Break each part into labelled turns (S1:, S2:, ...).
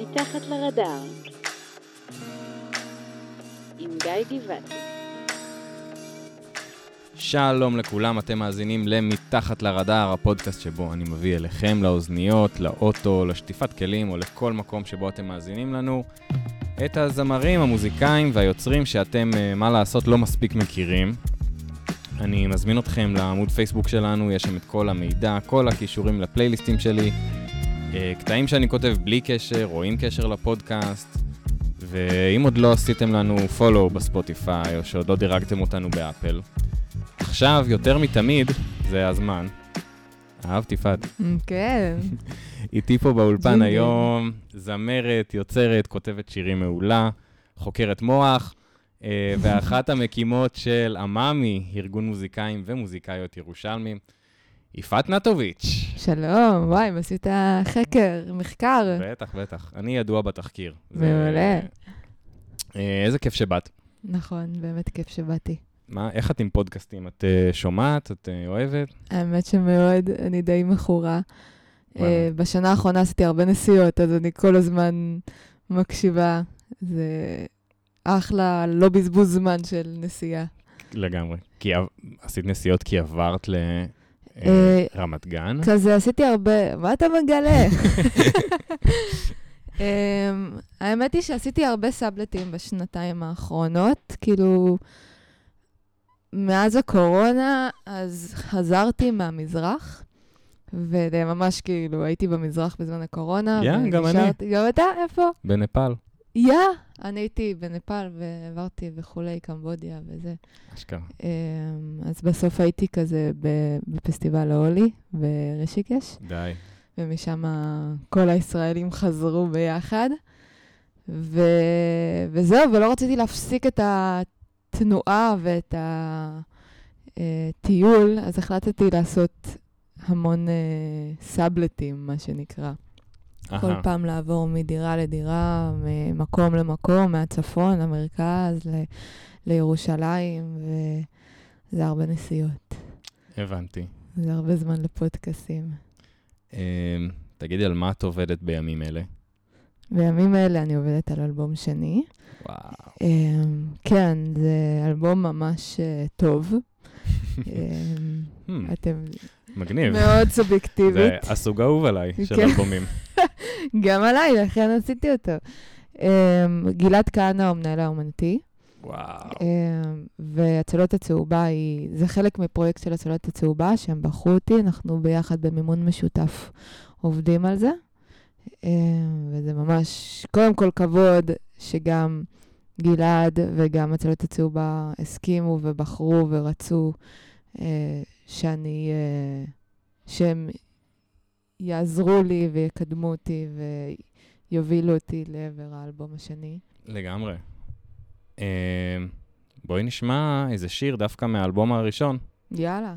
S1: מתחת לרדאר. עם גיא גבעתי
S2: שלום לכולם, אתם מאזינים ל"מתחת לרדאר", הפודקאסט שבו אני מביא אליכם לאוזניות, לאוטו, לשטיפת כלים או לכל מקום שבו אתם מאזינים לנו את הזמרים, המוזיקאים והיוצרים שאתם, אה, מה לעשות, לא מספיק מכירים. אני מזמין אתכם לעמוד פייסבוק שלנו, יש שם את כל המידע, כל הכישורים לפלייליסטים שלי, קטעים שאני כותב בלי קשר או עם קשר לפודקאסט, ואם עוד לא עשיתם לנו follow בספוטיפיי או שעוד לא דירגתם אותנו באפל, עכשיו, יותר מתמיד, זה הזמן. אהבתי פאד.
S3: כן.
S2: איתי פה באולפן. היום זמרת, יוצרת, כותבת שירים מעולה, חוקרת מוח, אה, ואחת המקימות של עממי, ארגון מוזיקאים ומוזיקאיות ירושלמים, יפעת נטוביץ'.
S3: שלום, וואי, עשית חקר, מחקר.
S2: בטח, בטח. אני ידוע בתחקיר.
S3: מעולה.
S2: אה, איזה כיף שבאת.
S3: נכון, באמת כיף שבאתי.
S2: מה, איך את עם פודקאסטים? את אה, שומעת? את אה, אוהבת?
S3: האמת שמאוד, אני די מכורה. בשנה האחרונה עשיתי הרבה נסיעות, אז אני כל הזמן מקשיבה. זה אחלה, לא בזבוז זמן של נסיעה.
S2: לגמרי. כי עשית נסיעות כי עברת
S3: אה,
S2: לרמת גן?
S3: כזה עשיתי הרבה, מה אתה מגלה? אמ, האמת היא שעשיתי הרבה סאבלטים בשנתיים האחרונות, כאילו, מאז הקורונה, אז חזרתי מהמזרח, וממש כאילו הייתי במזרח בזמן הקורונה.
S2: יא, גם אני.
S3: גם אתה? איפה?
S2: בנפאל.
S3: יא! אני הייתי בנפאל ועברתי וכולי, קמבודיה וזה.
S2: אשכרה.
S3: אמ, אז בסוף הייתי כזה בפסטיבל ההולי ברישיקש.
S2: די.
S3: ומשם כל הישראלים חזרו ביחד. ו... וזהו, ולא רציתי להפסיק את התנועה ואת הטיול, אז החלטתי לעשות המון אה, סאבלטים, מה שנקרא. כל
S2: אהה.
S3: פעם לעבור מדירה לדירה, ממקום למקום, מהצפון למרכז, ל... לירושלים, וזה הרבה נסיעות.
S2: הבנתי.
S3: זה הרבה זמן לפודקאסים.
S2: אמ, תגידי, על מה את עובדת בימים אלה?
S3: בימים אלה אני עובדת על אלבום שני.
S2: וואו.
S3: אמ, כן, זה אלבום ממש אה, טוב. אמ,
S2: Hmm,
S3: אתם
S2: מגניב.
S3: מאוד
S2: זה
S3: סובייקטיבית.
S2: הסוג האהוב עליי של
S3: כן.
S2: אלבומים.
S3: גם עליי, לכן עשיתי אותו. אמ, גלעד כהנא הוא המנהל האומנותי,
S2: וואו.
S3: אמ, והצולות הצהובה היא, זה חלק מפרויקט של הצולות הצהובה, שהם בחרו אותי, אנחנו ביחד במימון משותף עובדים על זה. אמ, וזה ממש, קודם כל כבוד שגם גלעד וגם הצולות הצהובה הסכימו ובחרו ורצו אה, שאני, אה, שהם יעזרו לי ויקדמו אותי ויובילו אותי לעבר האלבום השני.
S2: לגמרי. אמ, בואי נשמע איזה שיר דווקא מהאלבום הראשון.
S3: יאללה.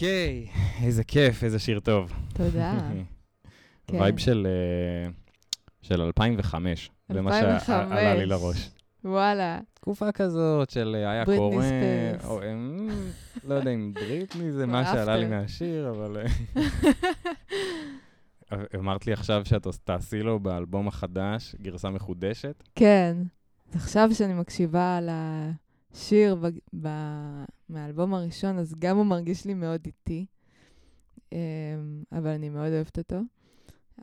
S2: אוקיי, איזה כיף, איזה שיר טוב.
S3: תודה. כן.
S2: vibe של, אה, של 2005. זה מה
S3: 2005.
S2: שעלה לי לראש.
S3: וואלה.
S2: תקופה כזאת של אה, היה
S3: בריטני core.
S2: או, אמ, לא יודע אם בריטני זה מה שעלה לי. מהשיר, אבל... אה, אמרת לי עכשיו שאת תעשי לו באלבום החדש גרסה מחודשת.
S3: כן. עכשיו שאני מקשיבה על השיר מהאלבום הראשון, אז גם הוא מרגיש לי מאוד איטי, אמ, אבל אני מאוד אוהבת אותו.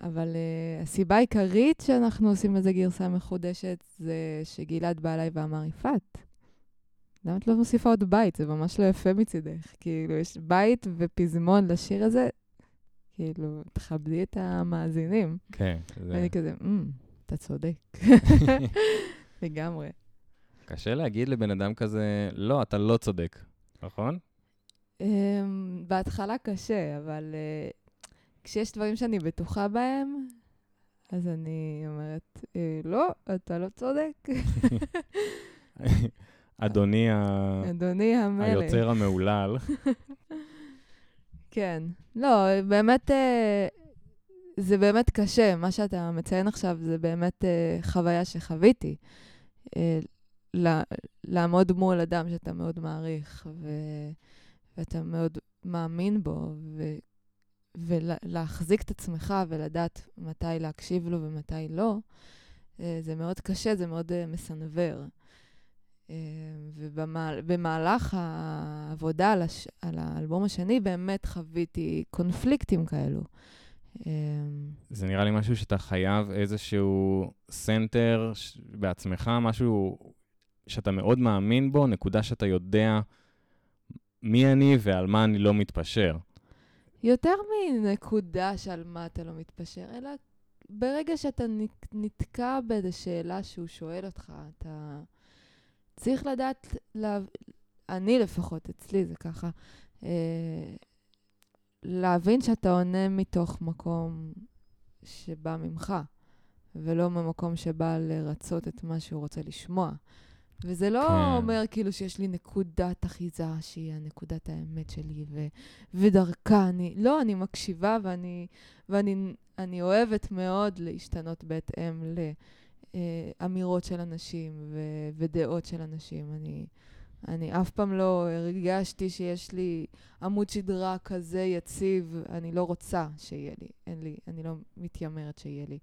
S3: אבל uh, הסיבה העיקרית שאנחנו עושים לזה גרסה מחודשת זה שגלעד בא אליי ואמר, יפעת, למה את לא מוסיפה עוד בית? זה ממש לא יפה מצידך. כאילו, יש בית ופזמון לשיר הזה, כאילו, תכבדי את המאזינים.
S2: כן. זה-
S3: ואני כזה, "אמ, אתה צודק. לגמרי.
S2: קשה להגיד לבן אדם כזה, לא, אתה לא צודק, נכון?
S3: Um, בהתחלה קשה, אבל uh, כשיש דברים שאני בטוחה בהם, אז אני אומרת, אה, לא, אתה לא צודק.
S2: אדוני ה-
S3: אדוני המלך.
S2: היוצר המהולל.
S3: כן. לא, באמת, אה, זה באמת קשה. מה שאתה מציין עכשיו זה באמת אה, חוויה שחוויתי. אה, לעמוד מול אדם שאתה מאוד מעריך, ו- ואתה מאוד מאמין בו, ו- ולהחזיק את עצמך ולדעת מתי להקשיב לו ומתי לא, אה, זה מאוד קשה, זה מאוד אה, מסנוור. ובמהלך העבודה על, הש... על האלבום השני, באמת חוויתי קונפליקטים כאלו. אה,
S2: זה נראה לי משהו שאתה חייב איזשהו center ש- בעצמך, משהו שאתה מאוד מאמין בו, נקודה שאתה יודע מי אני ועל מה אני לא מתפשר.
S3: יותר מנקודה שעל מה אתה לא מתפשר, אלא ברגע שאתה נתקע באיזו שאלה שהוא שואל אותך, אתה צריך לדעת, לה... אני לפחות, אצלי זה ככה, אה, להבין שאתה עונה מתוך מקום שבא ממך, ולא ממקום שבא לרצות את מה שהוא רוצה לשמוע. וזה לא
S2: כן.
S3: אומר כאילו שיש לי נקודת אחיזה שהיא הנקודת האמת שלי, ו, ודרכה אני... לא, אני מקשיבה ואני, ואני אני אוהבת מאוד להשתנות בהתאם לאמירות של אנשים ו, ודעות של אנשים. אני, אני אף פעם לא הרגשתי שיש לי עמוד שדרה כזה יציב, אני לא רוצה שיהיה לי, אין לי, אני לא מתיימרת שיהיה לי.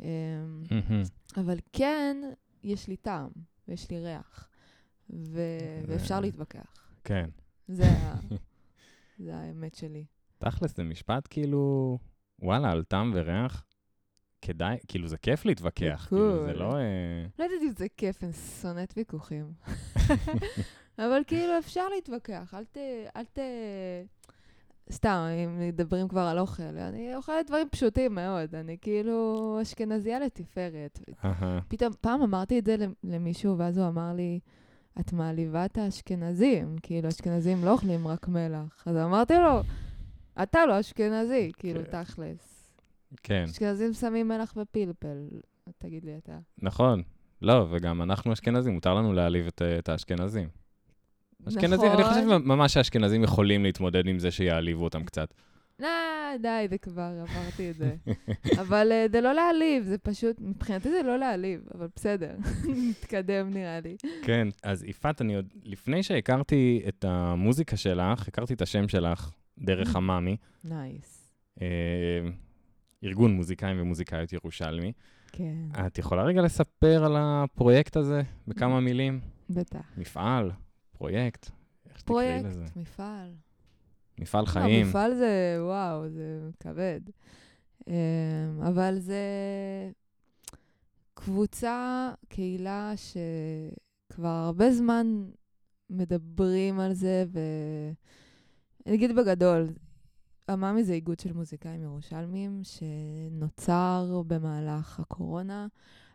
S3: אמ. אבל כן, יש לי טעם, ויש לי ריח, ו- ואפשר להתווכח.
S2: כן.
S3: זה, ה- זה האמת שלי.
S2: תכלס, זה משפט כאילו, וואלה, על טעם וריח. כדאי, כאילו, זה כיף להתווכח. כאילו, זה. לא... אה,
S3: לא יודעת אם זה כיף, אני שונאת ויכוחים. אבל כאילו, אפשר להתווכח, אל ת... אל ת... סתם, אם מדברים כבר על אוכל, אני אוכלת דברים פשוטים מאוד, אני כאילו אשכנזייה לתפארת. פתאום, פעם אמרתי את זה למ- למישהו, ואז הוא אמר לי, את מעליבה את האשכנזים, כאילו, אשכנזים לא אוכלים רק מלח. אז אמרתי לו, אתה לא אשכנזי, כאילו,
S2: כן.
S3: תכלס.
S2: כן,
S3: אשכנזים שמים מלח ופלפל, תגיד לי אתה.
S2: נכון. לא, וגם אנחנו אשכנזים, מותר לנו להעליב את, את האשכנזים. אשכנזים, אני חושב
S3: נכון.
S2: ממש שהאשכנזים יכולים להתמודד עם זה שיעליבו אותם קצת.
S3: לא, די, זה כבר, עברתי את זה. אבל אה, זה לא להעליב, זה פשוט, מבחינתי זה לא להעליב, אבל בסדר, נתקדם נראה לי.
S2: כן, אז יפעת, אני עוד, לפני שהכרתי את המוזיקה שלך, הכרתי את השם שלך דרך המאמי,
S3: nice.
S2: אה, ארגון מוזיקאים ומוזיקאיות ירושלמי.
S3: כן,
S2: את יכולה רגע לספר על הפרויקט הזה בכמה מילים?
S3: בטח.
S2: מפעל, פרויקט, איך שתקראי לזה?
S3: פרויקט, מפעל.
S2: מפעל
S3: לא,
S2: חיים.
S3: מפעל זה, וואו, זה כבד. אמ, אבל זה קבוצה, קהילה שכבר הרבה זמן מדברים על זה, ואני אגיד בגדול, עממי זה איגוד של מוזיקאים ירושלמים שנוצר במהלך הקורונה,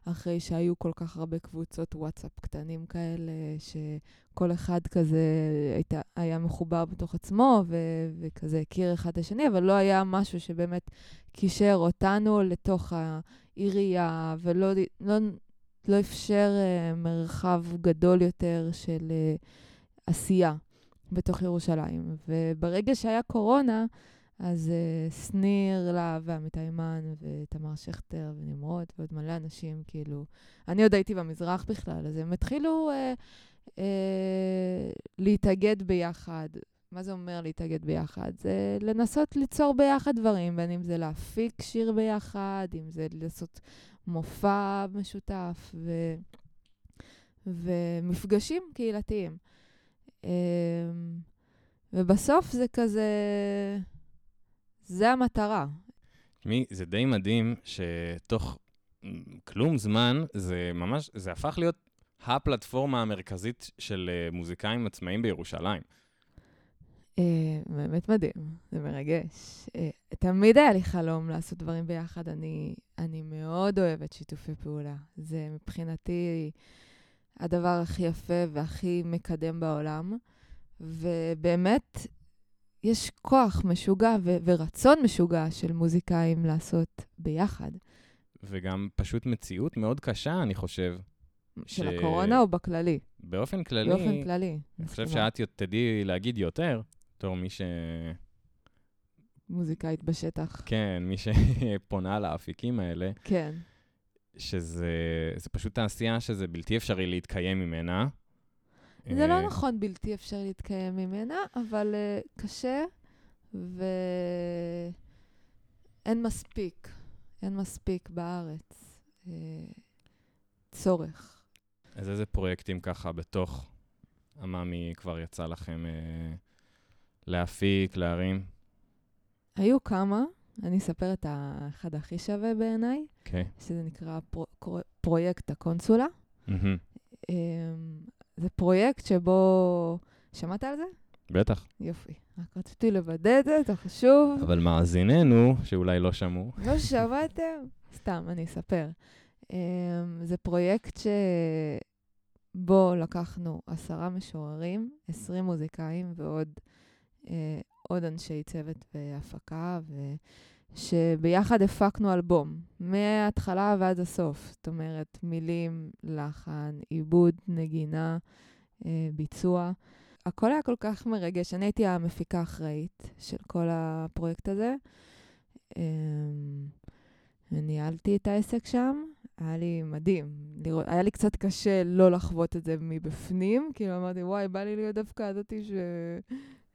S3: אחרי שהיו כל כך הרבה קבוצות וואטסאפ קטנים כאלה, שכל אחד כזה הייתה, היה מחובר בתוך עצמו ו- וכזה הכיר אחד את השני, אבל לא היה משהו שבאמת קישר אותנו לתוך העירייה, ולא לא, לא אפשר uh, מרחב גדול יותר של uh, עשייה. בתוך ירושלים. וברגע שהיה קורונה, אז uh, שניר להב ועמיתי אימן ותמר שכטר ונמרוד ועוד מלא אנשים, כאילו, אני עוד הייתי במזרח בכלל, אז הם התחילו uh, uh, להתאגד ביחד. מה זה אומר להתאגד ביחד? זה לנסות ליצור ביחד דברים, בין אם זה להפיק שיר ביחד, אם זה לעשות מופע משותף ו... ומפגשים קהילתיים. אמ, ובסוף זה כזה, זה המטרה.
S2: תשמעי, זה די מדהים שתוך כלום זמן, זה ממש, זה הפך להיות הפלטפורמה המרכזית של אה, מוזיקאים עצמאיים בירושלים.
S3: Uh, באמת מדהים, זה מרגש. Uh, תמיד היה לי חלום לעשות דברים ביחד. אני, אני מאוד אוהבת שיתופי פעולה. זה מבחינתי הדבר הכי יפה והכי מקדם בעולם. ובאמת, יש כוח משוגע ו- ורצון משוגע של מוזיקאים לעשות ביחד.
S2: וגם פשוט מציאות מאוד קשה, אני חושב.
S3: של
S2: ש-
S3: הקורונה או בכללי?
S2: באופן כללי,
S3: באופן כללי.
S2: אני חושב. שאת תדעי להגיד יותר, בתור מי ש...
S3: מוזיקאית בשטח.
S2: כן, מי שפונה לאפיקים האלה,
S3: כן.
S2: שזה זה פשוט תעשייה שזה בלתי אפשרי להתקיים ממנה.
S3: זה לא
S2: אה,
S3: נכון בלתי אפשרי להתקיים ממנה, אבל uh, קשה, ואין מספיק, אין מספיק בארץ uh, צורך.
S2: אז איזה פרויקטים ככה בתוך עממי כבר יצא לכם אה, להפיק, להרים?
S3: היו כמה, אני אספר את האחד הכי שווה בעיניי,
S2: אוקיי.
S3: שזה נקרא פרו, פרויקט הקונסולה. Um, זה פרויקט שבו... שמעת על זה?
S2: בטח.
S3: יופי. רק רציתי לוודא את זה, זה חשוב.
S2: אבל מאזיננו, שאולי לא שמעו,
S3: לא שמעתם? סתם, אני אספר. Um, זה פרויקט שבו לקחנו עשרה משוררים, עשרים מוזיקאים ועוד uh, עוד אנשי צוות והפקה, ושביחד הפקנו אלבום, מההתחלה ועד הסוף. זאת אומרת, מילים, לחן, עיבוד, נגינה, uh, ביצוע. הכל היה כל כך מרגש. אני הייתי המפיקה האחראית של כל הפרויקט הזה. Um, ניהלתי את העסק שם, היה לי מדהים. לראות, היה לי קצת קשה לא לחוות את זה מבפנים, כאילו אמרתי, וואי, בא לי להיות דווקא הזאתי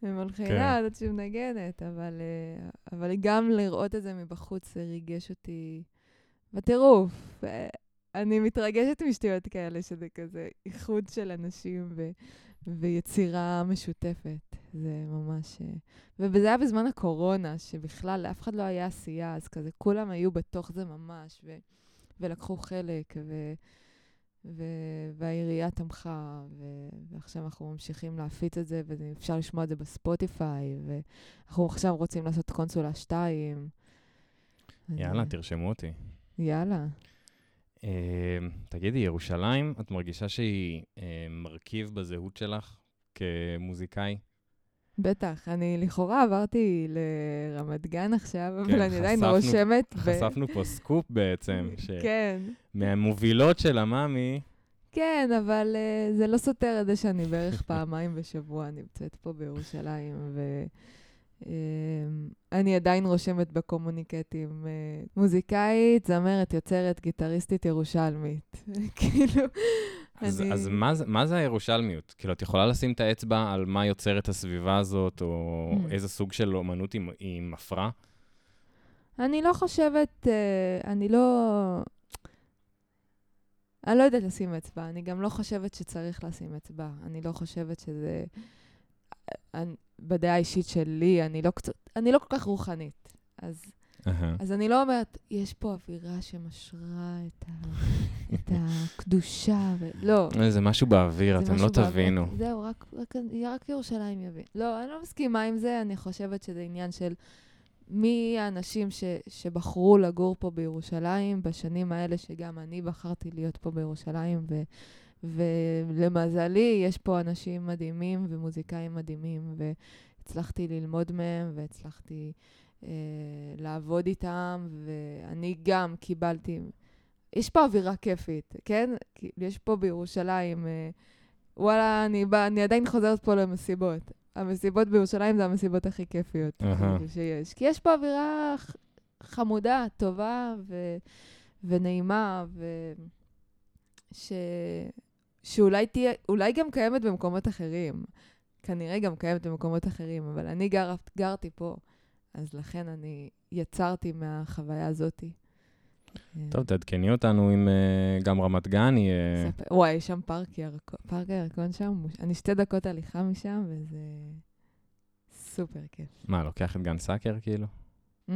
S3: שמלחינה,
S2: כן.
S3: זאת שמנגנת, אבל, אה, אבל גם לראות את זה מבחוץ, זה ריגש אותי בטירוף. אני מתרגשת משטויות כאלה, שזה כזה איחוד של אנשים ו, ויצירה משותפת. זה ממש... אה, וזה היה בזמן הקורונה, שבכלל לאף אחד לא היה עשייה, אז כזה כולם היו בתוך זה ממש, ו, ולקחו חלק, ו, ו, והעירייה תמכה, ו, ועכשיו אנחנו ממשיכים להפיץ את זה, ואפשר לשמוע את זה בספוטיפיי, ואנחנו עכשיו רוצים לעשות קונסולה 2. אז,
S2: יאללה,
S3: אה,
S2: תרשמו אותי.
S3: יאללה.
S2: אה, תגידי, ירושלים, את מרגישה שהיא אה, מרכיב בזהות שלך כמוזיקאי?
S3: בטח, אני לכאורה עברתי לרמת גן עכשיו, אבל
S2: כן,
S3: אני עדיין
S2: חשפנו-
S3: רושמת. ב-
S2: חשפנו פה סקופ בעצם,
S3: כן.
S2: שמהמובילות של עממי,
S3: כן, אבל uh, זה לא סותר את זה שאני בערך פעמיים בשבוע נמצאת פה בירושלים, ואני עדיין רושמת בקומוניקטים uh, מוזיקאית, זמרת, יוצרת, גיטריסטית ירושלמית. כאילו,
S2: אז,
S3: אני...
S2: אז מה, מה זה הירושלמיות? כאילו, את יכולה לשים את האצבע על מה יוצר את הסביבה הזאת, או
S3: Mm.
S2: איזה סוג של אומנות היא, היא מפרה?
S3: אני לא חושבת, uh, אני לא... אני לא יודעת לשים אצבע, אני גם לא חושבת שצריך לשים אצבע. אני לא חושבת שזה... אני, בדעה האישית שלי, אני לא, קצת, אני לא כל כך רוחנית. אז. אז אני לא אומרת, יש פה אווירה שמשרה את, ה, את הקדושה, ו... לא.
S2: זה משהו באוויר, אתם לא. תבינו.
S3: זהו, רק, רק, רק ירושלים יבין. לא, אני לא מסכימה עם זה, אני חושבת שזה עניין של מי האנשים ש, שבחרו לגור פה בירושלים בשנים האלה, שגם אני בחרתי להיות פה בירושלים, ו, ולמזלי, יש פה אנשים מדהימים ומוזיקאים מדהימים, והצלחתי ללמוד מהם, והצלחתי אה, לעבוד איתם, ואני גם קיבלתי... יש פה אווירה כיפית, כן? יש פה בירושלים... אה, וואלה, אני, בא, אני עדיין חוזרת פה למסיבות.
S4: המסיבות בירושלים זה המסיבות הכי כיפיות. כאילו, שיש. כי יש פה אווירה חמודה, טובה ו... ונעימה, ו... ש... שאולי תהיה, אולי גם קיימת במקומות אחרים. כנראה גם קיימת במקומות אחרים, אבל אני גר, גרתי פה, אז לכן אני יצרתי מהחוויה הזאתי.
S2: טוב, תעדכני אותנו אם אה, גם רמת גן
S4: ספר- וואי, יש שם פארק ירקון, פארק הירקון שם, אני שתי דקות הליכה משם, וזה סופר כיף.
S2: מה, לוקח את גן סאקר כאילו?
S4: Mm,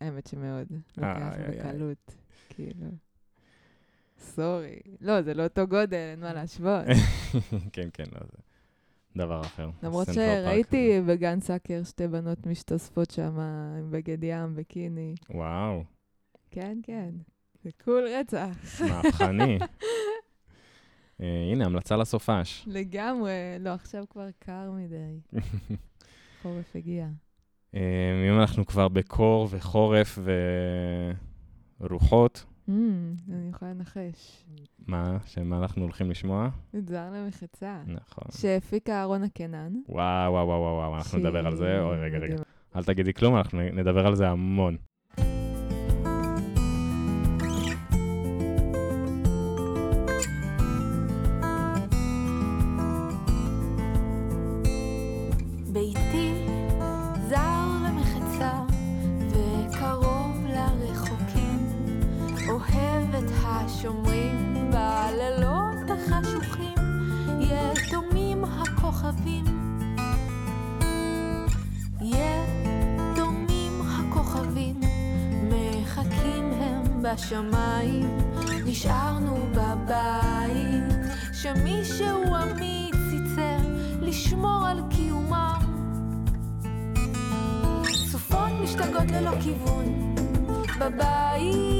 S4: האמת שמאוד. לוקח. בקלות, כאילו. sorry. לא, זה לא אותו גודל, אין מה להשוות.
S2: כן, כן, לא, זה דבר אחר.
S4: למרות שראיתי בגן סאקר שתי בנות משתזפות שם עם בגד ים, ביקיני.
S2: זה- וואו,
S4: כן, כן. זה cool רצח.
S2: מהפכני. אה, הנה, המלצה לסופש.
S4: לגמרי. לא, עכשיו כבר קר מדי. חורף הגיע.
S2: אה, אם אנחנו כבר בקור וחורף ורוחות,
S4: אני יכולה לנחש.
S2: מה, שמה אנחנו הולכים לשמוע?
S4: את זר למחצה.
S2: נכון.
S4: שהפיקה אהרונה קנן.
S2: וואו, וואו, וואו, וואו, אנחנו נדבר על זה. אוי, רגע, רגע. אל תגידי כלום, אנחנו נדבר על זה המון.
S3: הם בשמיים נשארנו בבית שמישהו אמיץ ייצר לשמור על קיומם סופות משתגעות ללא כיוון. בבית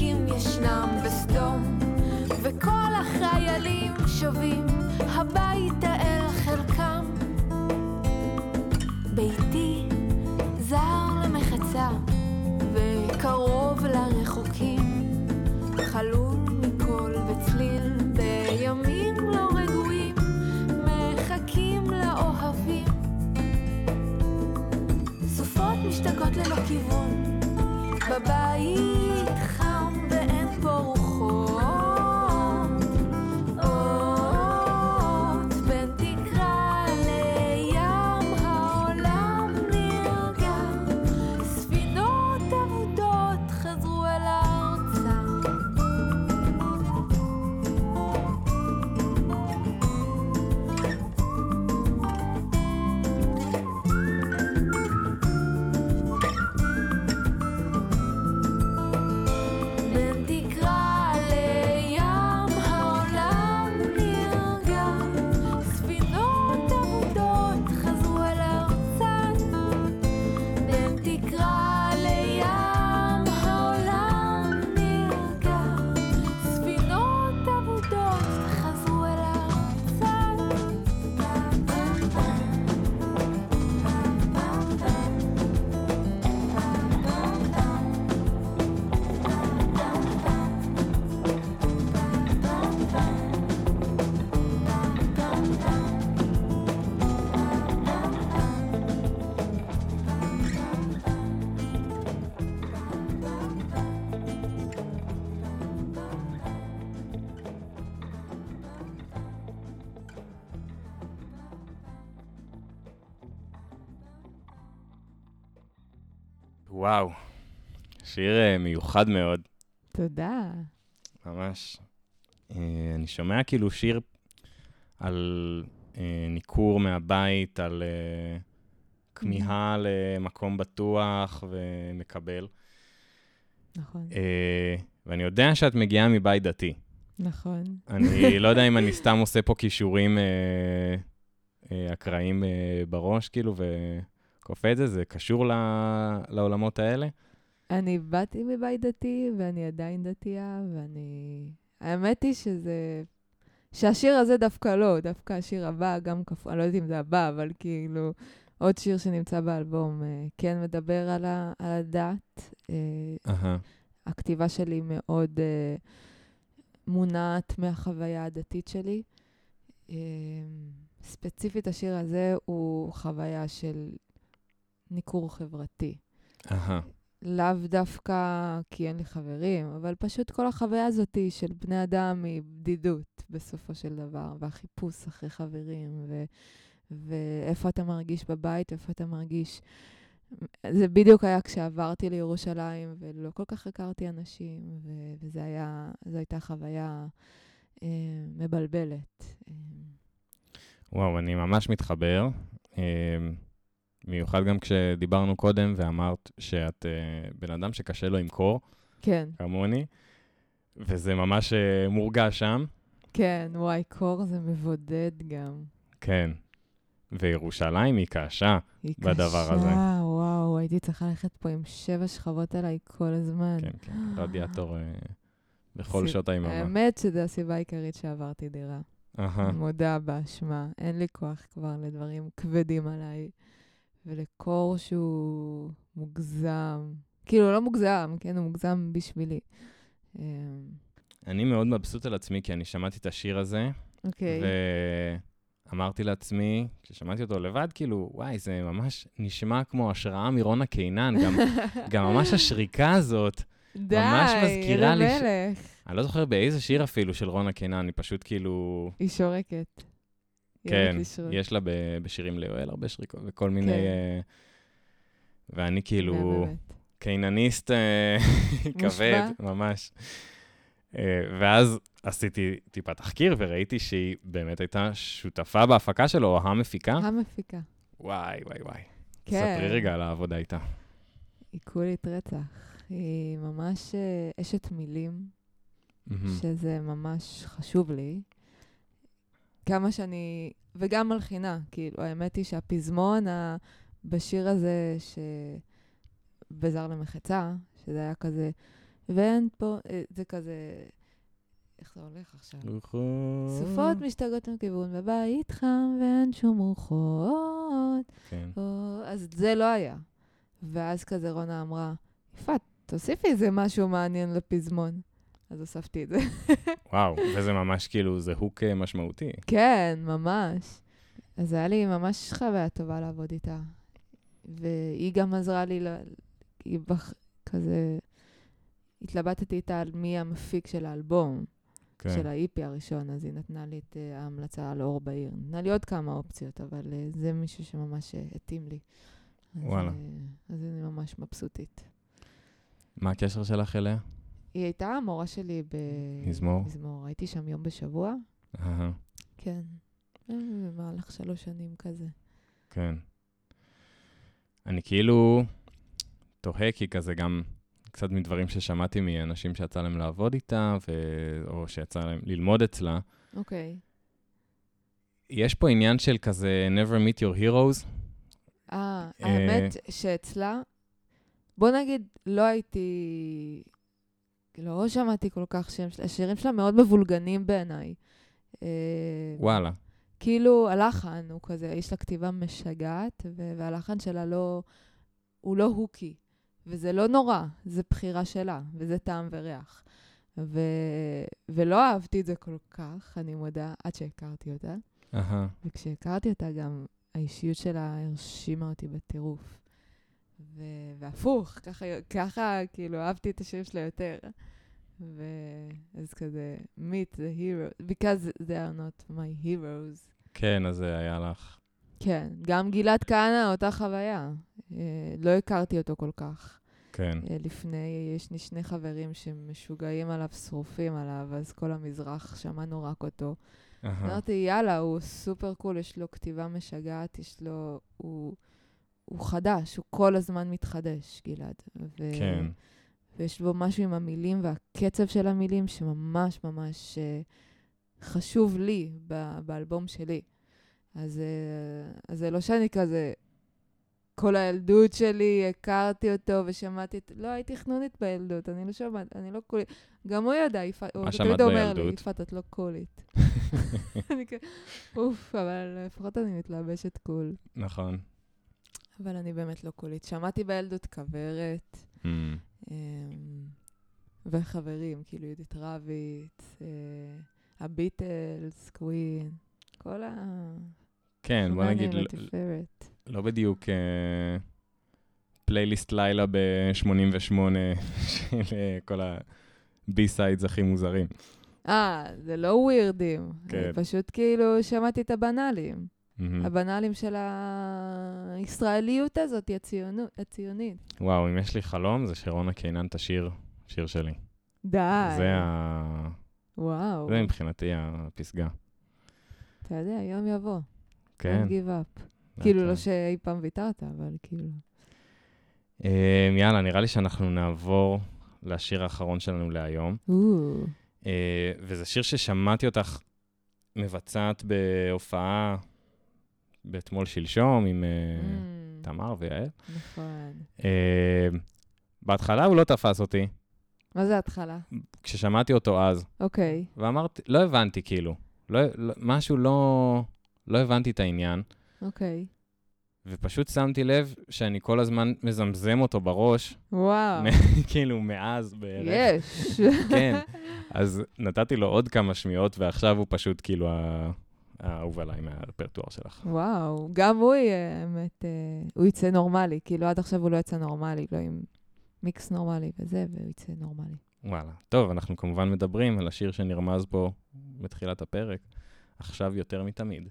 S3: צדיקים ישנם בסדום, וכל החיילים שבים הביתה אל חלקם. ביתי זר למחצה, וקרוב לרחוקים, חלול מכל וצליל, בימים לא רגועים, מחכים לאוהבים. סופות משתגעות ללא כיוון, בבית
S2: וואו, שיר אה, מיוחד מאוד,
S4: תודה.
S2: ממש. אה, אני שומע כאילו שיר על אה, ניכור מהבית, על כמיהה למקום בטוח ומקבל.
S4: נכון,
S2: ואני יודע שאת מגיעה מבית דתי.
S4: נכון.
S2: אני לא יודע אם אני סתם עושה פה כישורים אקראיים בראש, כאילו, כופה את זה? זה קשור ל- לעולמות האלה?
S3: אני באתי מבית דתי, ואני עדיין דתייה, ואני... האמת היא שזה... שהשיר הזה דווקא לא, דווקא השיר הבא, גם כפו, אני לא יודעת אם זה הבא, אבל כאילו, עוד שיר שנמצא באלבום, אה, כן מדבר על, ה, על הדת.
S2: אהה.
S3: הכתיבה שלי מאוד אה, מונעת מהחוויה הדתית שלי. אה, ספציפית השיר הזה הוא חוויה של ניכור חברתי.
S2: אהה.
S3: לאו דווקא כי אין לי חברים, אבל פשוט כל החוויה הזאת של בני אדם היא בדידות בסופו של דבר, והחיפוש אחרי חברים, ו- ואיפה אתה מרגיש בבית, איפה אתה מרגיש... זה בדיוק היה כשעברתי לירושלים, ולא כל כך הכרתי אנשים, ו- וזה היה, זו הייתה חוויה אה, מבלבלת.
S2: וואו, אני ממש מתחבר. אה, מיוחד גם כשדיברנו קודם ואמרת שאת אה, בן אדם שקשה לו למכור,
S3: כן,
S2: כמוני, וזה ממש אה, מורגש שם.
S3: כן, וואי, קור זה מבודד גם.
S2: כן. וירושלים היא קשה.
S3: היא
S2: בדבר
S3: קשה,
S2: הזה.
S3: וואו, הייתי צריכה ללכת פה עם שבע שכבות עליי כל הזמן.
S2: כן, כן, רדיאטור אה, בכל שעות היממה.
S3: האמת שזו הסיבה העיקרית שעברתי דירה.
S2: אהה.
S3: מודה באשמה, אין לי כוח כבר לדברים כבדים עליי, ולקור שהוא מוגזם. כאילו, לא מוגזם, כן, הוא מוגזם בשבילי.
S2: אני מאוד מבסוט על עצמי, כי אני שמעתי את השיר הזה,
S3: אוקיי.
S2: ואמרתי לעצמי, כששמעתי אותו לבד, כאילו, וואי, זה ממש נשמע כמו השראה מרונה קינן, גם, גם ממש השריקה הזאת,
S3: די,
S2: ממש מזכירה לי ש-
S3: למלך.
S2: אני לא זוכר באיזה שיר אפילו של רונה קינן, אני פשוט כאילו...
S3: היא שורקת.
S2: כן. יש לה בשירים ליואל הרבה שריקות וכל מיני...
S3: כן.
S2: אה, ואני כאילו. קיינניסט אה, כבד? ממש. אה, ואז עשיתי טיפה תחקיר וראיתי שהיא באמת הייתה שותפה בהפקה שלו, או המפיקה.
S3: המפיקה.
S2: וואי, וואי, וואי.
S3: כן.
S2: ספרי רגע על העבודה איתה.
S3: היא קולית רצח. היא ממש אשת מילים. שזה ממש חשוב לי. כמה שאני... וגם מלחינה, כאילו, האמת היא שהפזמון ה... בשיר הזה, ש... בזר למחצה, שזה היה כזה, ואין פה, אה, זה כזה... איך זה הולך עכשיו? סופות משתגעות מכיוון, בבית חם ואין שום רוחות.
S2: כן.
S3: או, אז זה לא היה. ואז כזה רונה אמרה, יפעת, תוסיפי איזה משהו מעניין לפזמון. אז הוספתי את זה.
S2: וואו, וזה ממש כאילו, זה הוק אה, משמעותי.
S3: כן, ממש. אז היה לי ממש חוויה טובה לעבוד איתה. והיא גם עזרה לי, ל... היא בח... כזה... התלבטתי איתה על מי המפיק של האלבום,
S2: כן.
S3: של ה-EP הראשון, אז היא נתנה לי את uh, ההמלצה על אור בעיר. נתנה לי עוד כמה אופציות, אבל uh, זה מישהו שממש uh, התאים לי. אז,
S2: וואלה.
S3: אז אני ממש מבסוטית.
S2: מה הקשר שלך אליה?
S3: היא הייתה המורה שלי
S2: מזמור?
S3: במזמור. הייתי שם יום בשבוע.
S2: אהה,
S3: כן. אה, במהלך שלוש שנים כזה.
S2: כן. אני כאילו תוהה, כי כזה גם קצת מדברים ששמעתי מאנשים שיצא להם לעבוד איתה, ו... או שיצא להם ללמוד אצלה.
S3: אוקיי.
S2: יש פה עניין של כזה never meet your heroes.
S3: אה,
S2: אה,
S3: האמת שאצלה, בוא נגיד, לא הייתי... לא שמעתי כל כך שירים שלה, השירים שלה מאוד מבולגנים בעיניי. אה,
S2: וואלה.
S3: כאילו, הלחן הוא כזה, יש לה כתיבה משגעת, והלחן שלה לא... הוא לא הוקי. וזה לא נורא, זה בחירה שלה, וזה טעם וריח. ו- ולא אהבתי את זה כל כך, אני מודה, עד שהכרתי אותה.
S2: אהה,
S3: וכשהכרתי אותה גם, האישיות שלה הרשימה אותי בטירוף. ו- והפוך, ככה, ככה כאילו אהבתי את השיר שלה יותר. ואז כזה, meet the hero, because they are not my heroes.
S2: כן, אז זה היה לך.
S3: כן, גם גלעד כהנא, אותה חוויה. אה, לא הכרתי אותו כל כך.
S2: כן.
S3: אה, לפני, יש לי שני חברים שמשוגעים עליו, שרופים עליו, אז כל המזרח, שמענו רק אותו. אמרתי, יאללה, הוא סופר קול, יש לו כתיבה משגעת, יש לו... הוא, הוא חדש, הוא כל הזמן מתחדש, גלעד. ו...
S2: כן.
S3: ויש בו משהו עם המילים והקצב של המילים שממש ממש uh, חשוב לי ב- באלבום שלי. אז, uh, אז זה לא שאני כזה
S5: כל הילדות שלי, הכרתי אותו ושמעתי את... לא, הייתי חנונית בילדות, אני לא שומעת, אני לא קולית. גם הוא ידע, יפעת, הוא תמיד אומר לי? יפעת, את לא קולית. אני כ... אוף, אבל לפחות אני מתלבשת cool.
S2: נכון.
S5: אבל אני באמת לא קולית. שמעתי בילדות כוורת, אמ, וחברים, כאילו יהודית רביץ, אה, הביטלס, קווין, כל ה...
S2: כן, בוא נגיד, לא-. לא בדיוק אה, פלייליסט לילה ב-88 של אה, כל ה-B-סיידס הכי מוזרים.
S5: אה, זה לא ווירדים.
S2: כן.
S5: פשוט כאילו שמעתי את הבנאלים.
S2: מהמם.
S5: הבנאלים של הישראליות הזאת, הציונות, הציונית.
S2: וואו, אם יש לי חלום, זה שרונה קינן תשיר שיר שלי.
S5: די.
S2: זה ה...
S5: וואו.
S2: זה מבחינתי הפסגה.
S5: אתה יודע, יום יבוא.
S2: כן.
S5: Don't give up. כאילו, לא. שאי פעם ויתרת, אבל כאילו...
S2: אה, יאללה, נראה לי שאנחנו נעבור לשיר האחרון שלנו להיום. אה, וזה שיר ששמעתי אותך מבצעת בהופעה באתמול שלשום עם אה,
S5: mm,
S2: תמר ויעל.
S5: נכון.
S2: אה, בהתחלה הוא לא תפס אותי,
S5: מה זה ההתחלה?
S2: כששמעתי אותו אז,
S5: אוקיי.
S2: ואמרתי, לא הבנתי כאילו, לא, לא, משהו לא, לא הבנתי את העניין,
S5: אוקיי.
S2: ופשוט שמתי לב שאני כל הזמן מזמזם אותו בראש,
S5: וואו.
S2: כאילו מאז בערך.
S5: יש.
S2: כן, אז נתתי לו עוד כמה שמיעות, ועכשיו הוא פשוט כאילו ה- האהוב עליי מהרפרטואר שלך.
S5: וואו, גם הוא יהיה, האמת, אה, הוא יצא נורמלי. כאילו, עד עכשיו הוא לא יצא נורמלי, לא עם מיקס נורמלי וזה, והוא יצא נורמלי.
S2: וואלה. טוב, אנחנו כמובן מדברים על השיר שנרמז פה בתחילת הפרק, עכשיו יותר מתמיד.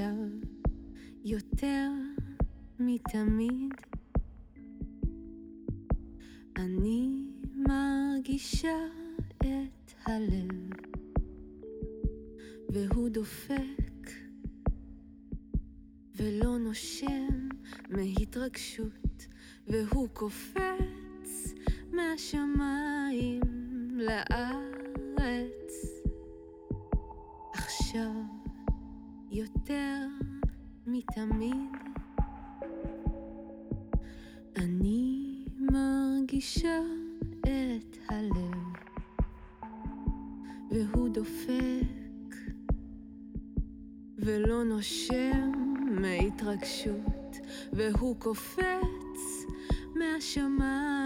S3: עכשיו יותר מתמיד. אני מרגישה את הלב והוא דופק ולא נושם מהתרגשות והוא קופץ מהשמיים לארץ יותר מתמיד. אני מרגישה את הלב והוא דופק ולא נושם מהתרגשות והוא קופץ מהשמיים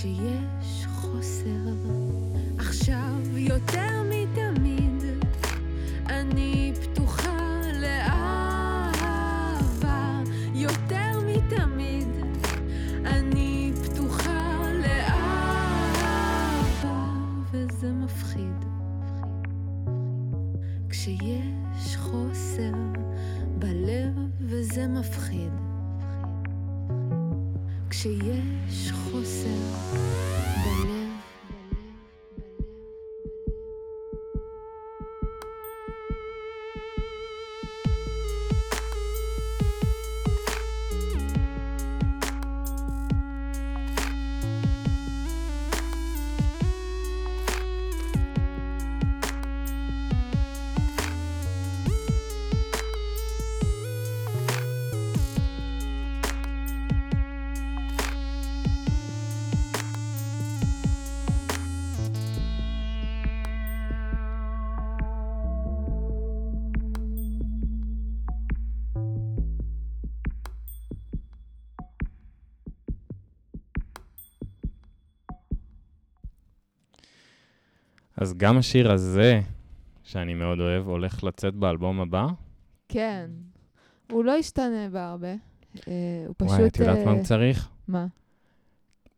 S3: כשיש חוסר
S2: אז גם השיר הזה, שאני מאוד אוהב, הולך לצאת באלבום הבא.
S3: כן. הוא לא ישתנה בהרבה. אה, הוא פשוט...
S2: וואי, את יודעת מה
S3: אה,
S2: הוא צריך?
S3: מה?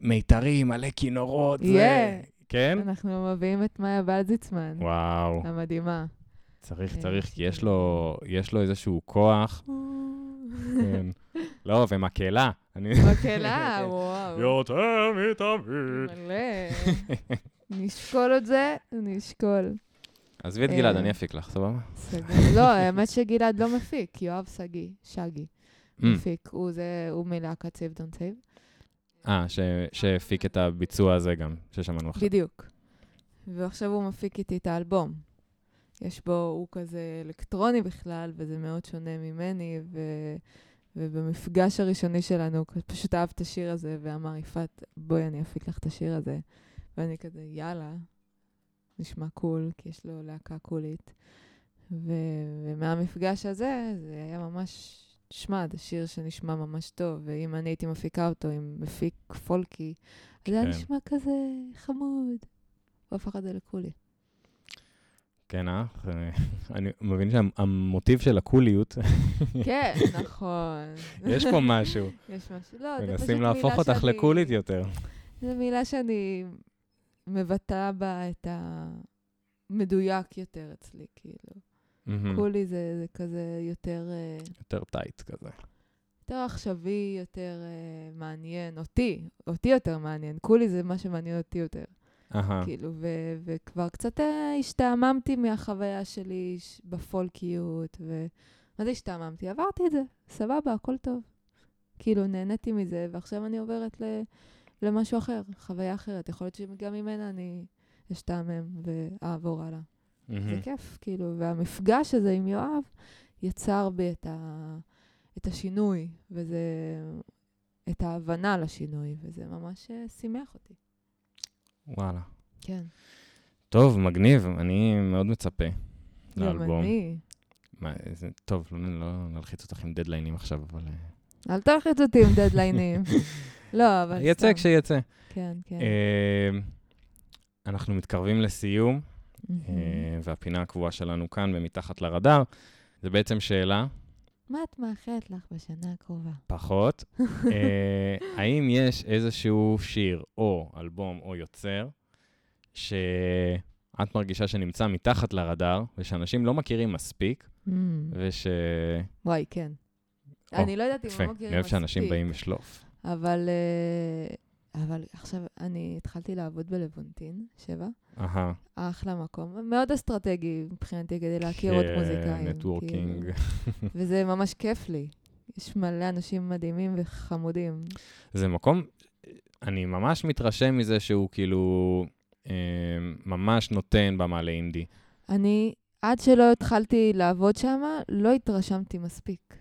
S2: מיתרים, מלא כינורות. זה-
S3: יהיה.
S2: כן?
S3: אנחנו מביאים את מאיה בלזיצמן,
S2: וואו,
S3: המדהימה.
S2: צריך,
S3: אה,
S2: צריך, כי יש
S3: כן.
S2: לו, יש לו איזשהו כוח. כן. לא, ומקהלה. אני-
S3: מקהלה, וואו.
S2: יותר מתמיד.
S3: מלא. נשקול את זה, נשקול.
S2: עזבי את גלעד,
S3: אה.
S2: אני אפיק לך, סבבה?
S3: לא, האמת שגלעד לא מפיק, יואב שגיא, שגיא,
S2: Mm.
S3: מפיק. הוא מלהקת סייב דון סייב.
S2: אה, שהפיק את הביצוע הזה גם, ששמענו עכשיו.
S3: בדיוק. ועכשיו הוא מפיק איתי את האלבום. יש בו, הוא כזה אלקטרוני בכלל, וזה מאוד שונה ממני, ו... ובמפגש הראשוני שלנו, פשוט אהב את השיר הזה, ואמר, יפעת, בואי אני אפיק לך את השיר הזה. ואני כזה, יאללה, נשמע קול, כי יש לו להקה קולית. ו... ומהמפגש הזה, זה היה ממש, תשמע, זה שיר שנשמע ממש טוב, ואם אני הייתי מפיקה אותו עם מפיק פולקי, אז זה היה
S2: כן.
S3: נשמע כזה חמוד. הוא הפך את זה לקולי.
S2: כן, אה? אני מבין שהמוטיב של הקוליות,
S3: כן, נכון.
S2: יש פה משהו.
S3: יש משהו. לא, זה פשוט
S2: מנסים
S3: מילה
S2: להפוך אותך
S3: שאני-
S2: לקולית יותר.
S3: זו מילה שאני מבטאה בה את המדויק יותר אצלי, כאילו. קולי זה, זה כזה יותר, אה,
S2: יותר טייט כזה.
S3: יותר עכשווי, יותר אה, מעניין. אותי, אותי יותר מעניין. קולי זה מה שמעניין אותי יותר.
S2: אהה.
S3: כאילו, ו- וכבר קצת אה, השתעממתי מהחוויה שלי בפולקיות, ו... מה זה השתעממתי? עברתי את זה, סבבה, הכל טוב. כאילו, נהניתי מזה, ועכשיו אני עוברת ל... למשהו אחר, חוויה אחרת. יכול להיות שגם ממנה אני אשתעמם ואעבור הלאה. זה
S2: מהמם.
S3: כיף, כאילו, והמפגש הזה עם יואב יצר בי את, ה... את השינוי, וזה... את ההבנה לשינוי, וזה ממש אה, שימח אותי.
S2: וואלה.
S3: כן.
S2: טוב, מגניב, אני מאוד מצפה
S3: גם
S2: לאלבום.
S3: אני.
S2: מה, איזה- טוב, לא- לא נלחיץ אותך עם דדליינים עכשיו, אבל... אה,
S3: אל תלחיץ אותי עם דדליינים. לא, אבל סתם.
S2: יצא כשיצא.
S3: כן, כן.
S2: אה, אנחנו מתקרבים לסיום. אה, והפינה הקבועה שלנו כאן, במתחת לרדאר, זה בעצם שאלה,
S3: מה את מאחלת לך בשנה הקרובה?
S2: פחות, אה, האם יש איזשהו שיר או אלבום או יוצר שאת מרגישה שנמצא מתחת לרדאר, ושאנשים לא מכירים מספיק,
S3: מהמם.
S2: וש...
S3: וואי, כן.
S2: או,
S3: אני לא יודעת אם הם מכירים
S2: אני אוהב שאנשים
S3: מספיק,
S2: באים בשלוף.
S3: אבל אה, אבל עכשיו, אני התחלתי לעבוד בלוונטין, שבע.
S2: אהה.
S3: אחלה מקום. מאוד אסטרטגי מבחינתי כדי להכיר עוד מוזיקאים.
S2: נטוורקינג.
S3: כאילו. וזה ממש כיף לי. יש מלא אנשים מדהימים וחמודים.
S2: זה מקום, אני ממש מתרשם מזה שהוא כאילו אה, ממש נותן במה לאינדי.
S3: אני, עד שלא התחלתי לעבוד שם, לא התרשמתי מספיק.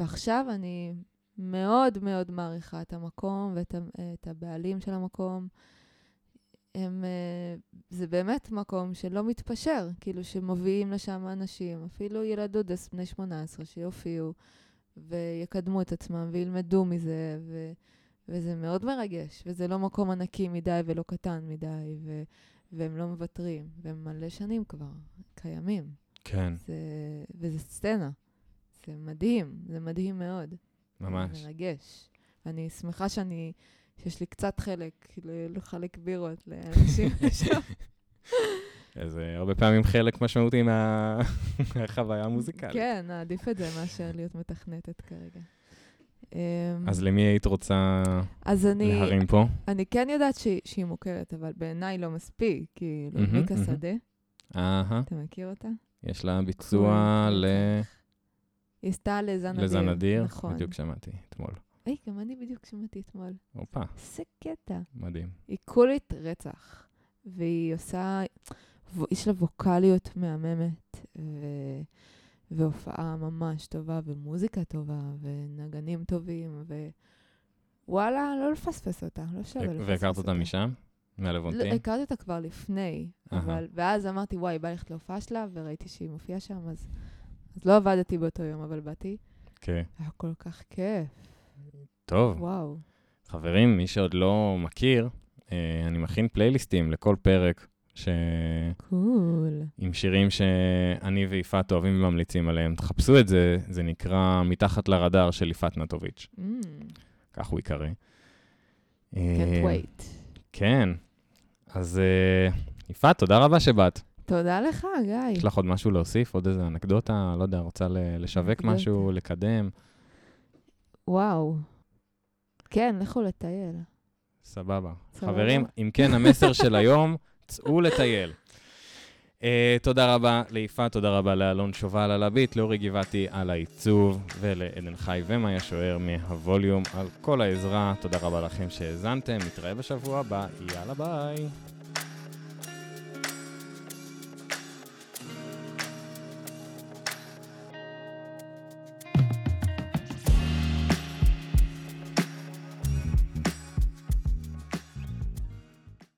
S3: ועכשיו אני מאוד מאוד מעריכה את המקום ואת את הבעלים של המקום. הם, אה, זה באמת מקום שלא מתפשר, כאילו שמביאים לשם אנשים, אפילו ילדודס בני 18 שיופיעו ויקדמו את עצמם וילמדו מזה, ו, וזה מאוד מרגש, וזה לא מקום ענקי מדי ולא קטן מדי, ו, והם לא מוותרים, והם מלא שנים כבר קיימים.
S2: כן,
S3: זה, וזה סצנה. זה מדהים, זה מדהים מאוד.
S2: ממש.
S3: מרגש. אני שמחה שאני, שיש לי קצת חלק לחלק בירות לאנשים שם.
S2: זה הרבה פעמים חלק משמעותי מה- מהחוויה המוזיקלית.
S3: כן, נעדיף את זה מאשר להיות מתכנתת כרגע. אמ,
S2: אז למי היית רוצה
S3: אז אני,
S2: להרים פה?
S3: אני כן יודעת שהיא, שהיא מוכרת, אבל בעיניי לא מספיק, כאילו,
S2: מהמם,
S3: מיקה
S2: מהמם.
S3: שדה,
S2: אהה,
S3: אתה מכיר אותה?
S2: יש לה ביצוע ל...
S3: היא עשתה לזן אדיר.
S2: לזן אדיר.
S3: נכון.
S2: בדיוק שמעתי אתמול.
S3: היי, גם אני בדיוק שמעתי אתמול.
S2: הופה,
S3: איזה קטע.
S2: מדהים.
S3: היא קולית רצח, והיא עושה, יש לה ווקאליות מהממת, ו... והופעה ממש טובה, ומוזיקה טובה, ונגנים טובים, ווואלה, לא לפספס אותה, לא שווה לפספס אותה.
S2: והכרת אותה משם?
S3: לא,
S2: מהלוונטין?
S3: הכרתי אותה כבר לפני. אבל, ואז אמרתי, וואי, בא ללכת להופעה שלה, וראיתי שהיא מופיעה שם, אז, אז לא עבדתי באותו יום, אבל באתי.
S2: כן.
S3: היה כל כך כיף,
S2: טוב,
S3: וואו.
S2: חברים, מי שעוד לא מכיר, אה, אני מכין פלייליסטים לכל פרק ש...
S3: קול.
S2: עם שירים שאני ויפעת אוהבים וממליצים עליהם. תחפשו את זה, זה נקרא מתחת לרדאר של יפעת נטוביץ',
S3: Mm,
S2: כך הוא ייקרא.
S3: can't
S2: אה,
S3: wait.
S2: כן, אז אה, יפעת, תודה רבה שבאת.
S3: תודה לך, גיא.
S2: יש לך עוד משהו להוסיף? עוד איזה אנקדוטה? לא יודע, רוצה לשווק. משהו, לקדם?
S3: וואו. כן, לכו לטייל.
S2: סבבה.
S3: סבבה.
S2: חברים, אם כן, המסר של היום, צאו לטייל. Uh, תודה רבה ליפעת, תודה רבה לאלון שובל על הביט, לאורי גבעתי על העיצוב, ולעדן חי ומאיה שוער מהווליום על כל העזרה. תודה רבה לכם שהאזנתם, נתראה בשבוע הבא, יאללה ביי.